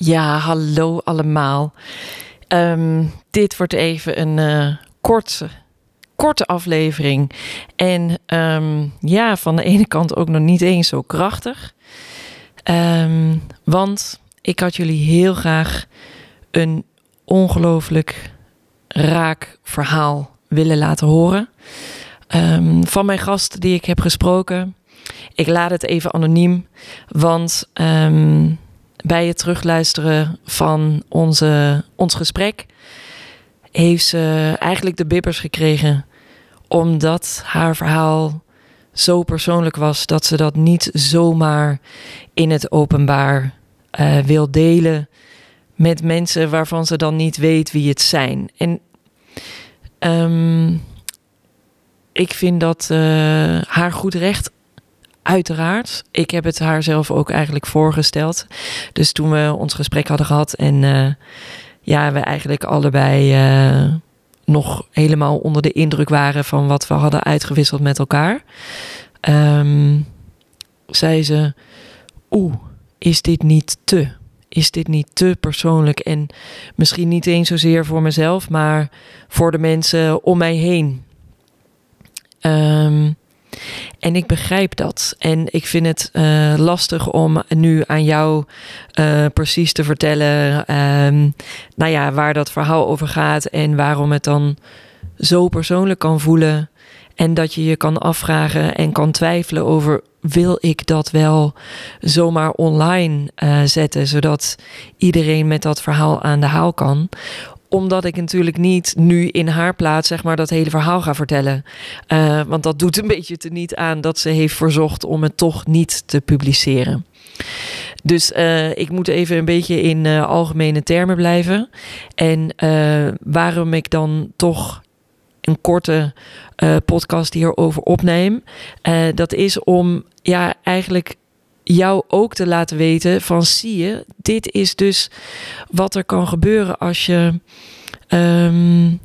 Ja, hallo allemaal. Ehm, dit wordt even een uh, korte, korte aflevering. En ehm, ja, van de ene kant ook nog niet eens zo krachtig. Ehm, want ik had jullie heel graag een ongelooflijk raak verhaal willen laten horen. van mijn gast die ik heb gesproken. Ik laat het even anoniem, want bij het terugluisteren van onze, ons gesprek heeft ze eigenlijk de bibbers gekregen. Omdat haar verhaal zo persoonlijk was dat ze dat niet zomaar in het openbaar uh, wil delen met mensen waarvan ze dan niet weet wie het zijn. En um, ik vind dat uh, haar goed recht Uiteraard. Ik heb het haar zelf ook eigenlijk voorgesteld. Dus toen we ons gesprek hadden gehad en uh, ja, we eigenlijk allebei uh, nog helemaal onder de indruk waren van wat we hadden uitgewisseld met elkaar, um, zei ze: Oeh, is dit niet te? Is dit niet te persoonlijk? En misschien niet eens zozeer voor mezelf, maar voor de mensen om mij heen. Um, en ik begrijp dat. En ik vind het uh, lastig om nu aan jou uh, precies te vertellen. Um, nou ja, waar dat verhaal over gaat en waarom het dan zo persoonlijk kan voelen. En dat je je kan afvragen en kan twijfelen over: wil ik dat wel zomaar online uh, zetten, zodat iedereen met dat verhaal aan de haal kan? Omdat ik natuurlijk niet nu in haar plaats zeg maar dat hele verhaal ga vertellen. Uh, want dat doet een beetje te niet aan dat ze heeft verzocht om het toch niet te publiceren. Dus uh, ik moet even een beetje in uh, algemene termen blijven. En waarom ik dan toch een korte podcast hierover opneem, dat is om ja eigenlijk jou ook te laten weten van zie je, dit is dus wat er kan gebeuren als je um,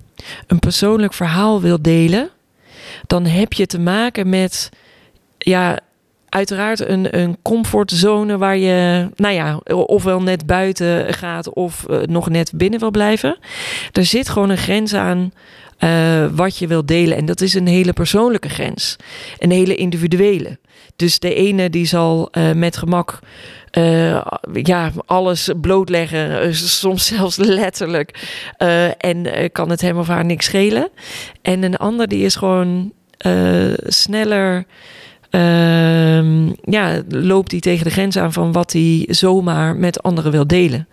een persoonlijk verhaal wil delen. Dan heb je te maken met ja, uiteraard een, een comfortzone waar je, nou ja, ofwel net buiten gaat of uh, nog net binnen wil blijven. Er zit gewoon een grens aan uh, wat je wil delen. En dat is een hele persoonlijke grens. Een hele individuele. Dus de ene die zal uh, met gemak uh, ja, alles blootleggen, soms zelfs letterlijk. en kan het hem of haar niks schelen. En een ander die is gewoon sneller. Uh, ja, loopt hij tegen de grens aan van wat hij zomaar met anderen wil delen.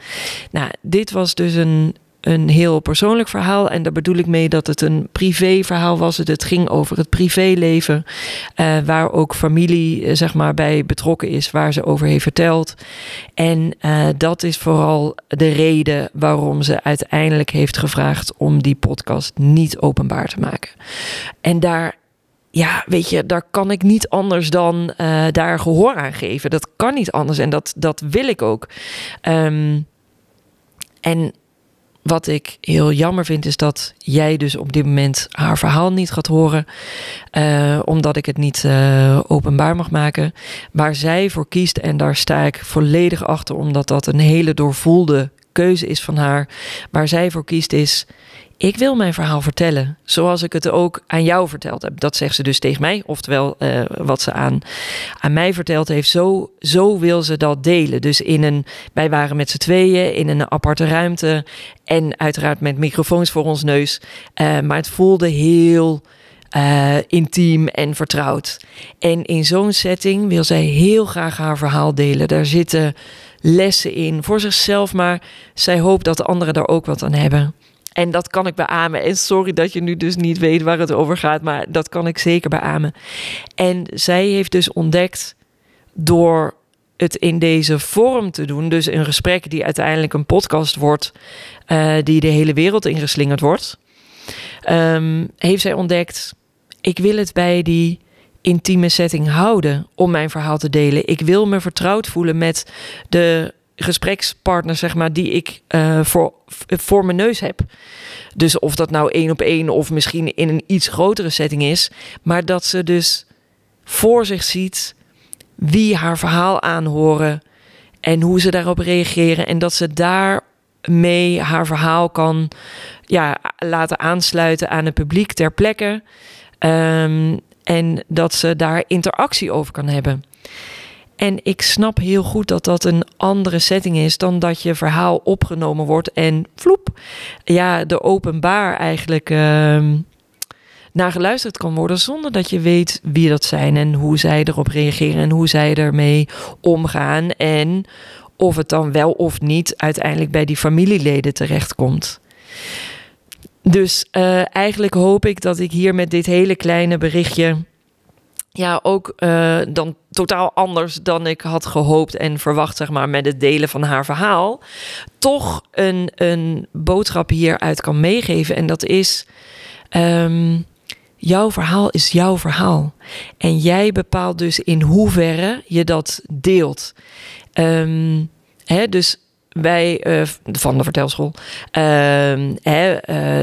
Nou, dit was dus een een heel persoonlijk verhaal. En daar bedoel ik mee dat het een privéverhaal was. Het ging over het privéleven. Uh, waar ook familie uh, zeg maar, bij betrokken is, waar ze over heeft verteld. En uh, dat is vooral de reden waarom ze uiteindelijk heeft gevraagd om die podcast niet openbaar te maken. En daar ja, weet je, daar kan ik niet anders dan daar gehoor aan geven. Dat kan niet anders en dat, dat wil ik ook. Um, en wat ik heel jammer vind, is dat jij dus op dit moment haar verhaal niet gaat horen. Uh, omdat ik het niet uh, openbaar mag maken. Waar zij voor kiest, en daar sta ik volledig achter, omdat dat een hele doorvoelde keuze is van haar. Waar zij voor kiest is ik wil mijn verhaal vertellen. Zoals ik het ook aan jou verteld heb. Dat zegt ze dus tegen mij. Oftewel, uh, wat ze aan, aan mij verteld heeft. Zo, zo wil ze dat delen. Dus in een, wij waren met z'n tweeën in een aparte ruimte. En uiteraard met microfoons voor ons neus. Uh, maar het voelde heel. Uh, intiem en vertrouwd. En in zo'n setting wil zij heel graag haar verhaal delen. Daar zitten lessen in voor zichzelf, maar zij hoopt dat de anderen daar ook wat aan hebben. En dat kan ik beamen. En sorry dat je nu dus niet weet waar het over gaat, maar dat kan ik zeker beamen. En zij heeft dus ontdekt door het in deze vorm te doen, dus een gesprek die uiteindelijk een podcast wordt, uh, die de hele wereld ingeslingerd wordt, um, heeft zij ontdekt: ik wil het bij die intieme setting houden om mijn verhaal te delen. Ik wil me vertrouwd voelen met de gesprekspartner, zeg maar, die ik uh, voor, voor mijn neus heb. Dus of dat nou één op één of misschien in een iets grotere setting is, maar dat ze dus voor zich ziet wie haar verhaal aanhoren en hoe ze daarop reageren. En dat ze daarmee haar verhaal kan ja, laten aansluiten aan het publiek ter plekke. Ehm, en dat ze daar interactie over kan hebben. En ik snap heel goed dat dat een andere setting is dan dat je verhaal opgenomen wordt en vloep, ja, de openbaar eigenlijk uh, naar geluisterd kan worden zonder dat je weet wie dat zijn en hoe zij erop reageren en hoe zij ermee omgaan en of het dan wel of niet uiteindelijk bij die familieleden terechtkomt. Dus uh, eigenlijk hoop ik dat ik hier met dit hele kleine berichtje ja, ook uh, dan totaal anders dan ik had gehoopt en verwacht, zeg maar, met het delen van haar verhaal, toch een, een boodschap hieruit kan meegeven. En dat is: um, jouw verhaal is jouw verhaal. En jij bepaalt dus in hoeverre je dat deelt. Um, hè, dus wij uh, van de vertelschool uh, uh,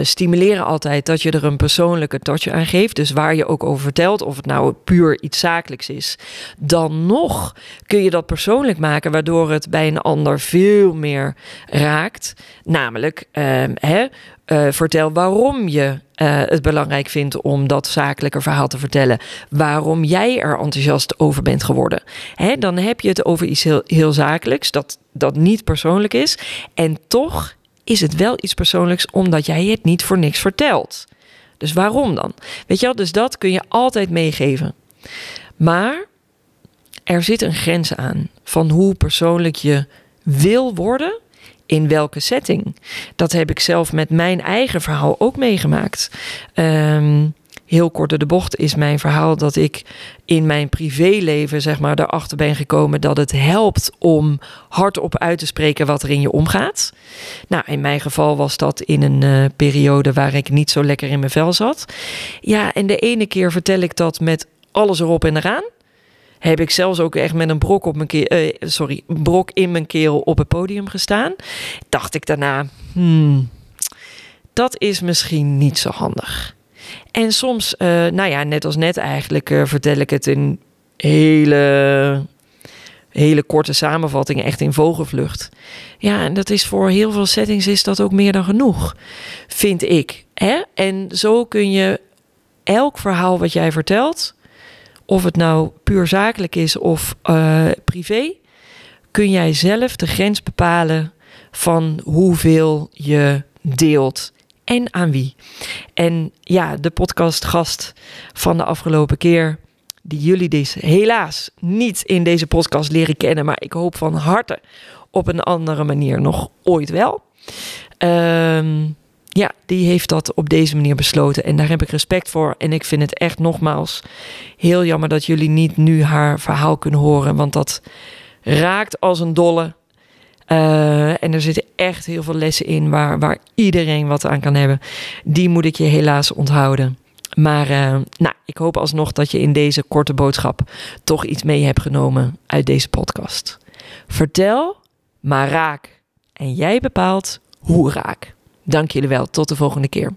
stimuleren altijd dat je er een persoonlijke touch aan geeft. Dus waar je ook over vertelt, of het nou puur iets zakelijks is, dan nog kun je dat persoonlijk maken, waardoor het bij een ander veel meer raakt. Namelijk, ehm, hè, uh, vertel waarom je het belangrijk vindt om dat zakelijke verhaal te vertellen. Waarom jij er enthousiast over bent geworden. Hè, dan heb je het over iets heel, heel zakelijks, dat, dat niet persoonlijk is. En toch is het wel iets persoonlijks omdat jij het niet voor niks vertelt. Dus waarom dan? Weet je wel, dus dat kun je altijd meegeven. Maar er zit een grens aan van hoe persoonlijk je wil worden in welke setting. Dat heb ik zelf met mijn eigen verhaal ook meegemaakt. Um, heel kort door de bocht is mijn verhaal dat ik in mijn privéleven, zeg maar, erachter ben gekomen dat het helpt om hardop uit te spreken wat er in je omgaat. Nou, in mijn geval was dat in een uh, periode waar ik niet zo lekker in mijn vel zat. Ja, en de ene keer vertel ik dat met alles erop en eraan heb ik zelfs ook echt met een brok, op mijn keel, uh, sorry, brok in mijn keel op het podium gestaan. Dacht ik daarna, hmm, dat is misschien niet zo handig. En soms, uh, nou ja, net als net eigenlijk, uh, vertel ik het in hele, hele korte samenvattingen, echt in vogelvlucht. Ja, en dat is voor heel veel settings is dat ook meer dan genoeg, vind ik. Hè? En zo kun je elk verhaal wat jij vertelt of het nou puur zakelijk is of uh, privé, kun jij zelf de grens bepalen van hoeveel je deelt en aan wie. En ja, de podcastgast van de afgelopen keer, die jullie dus helaas niet in deze podcast leren kennen, maar ik hoop van harte op een andere manier nog ooit wel. Um, ja, die heeft dat op deze manier besloten. En daar heb ik respect voor. En ik vind het echt nogmaals heel jammer dat jullie niet nu haar verhaal kunnen horen. Want dat raakt als een dolle. Uh, en er zitten echt heel veel lessen in waar, waar iedereen wat aan kan hebben. Die moet ik je helaas onthouden. Maar uh, nou, ik hoop alsnog dat je in deze korte boodschap toch iets mee hebt genomen uit deze podcast. Vertel, maar raak. En jij bepaalt hoe raak. Dank jullie wel. Tot de volgende keer.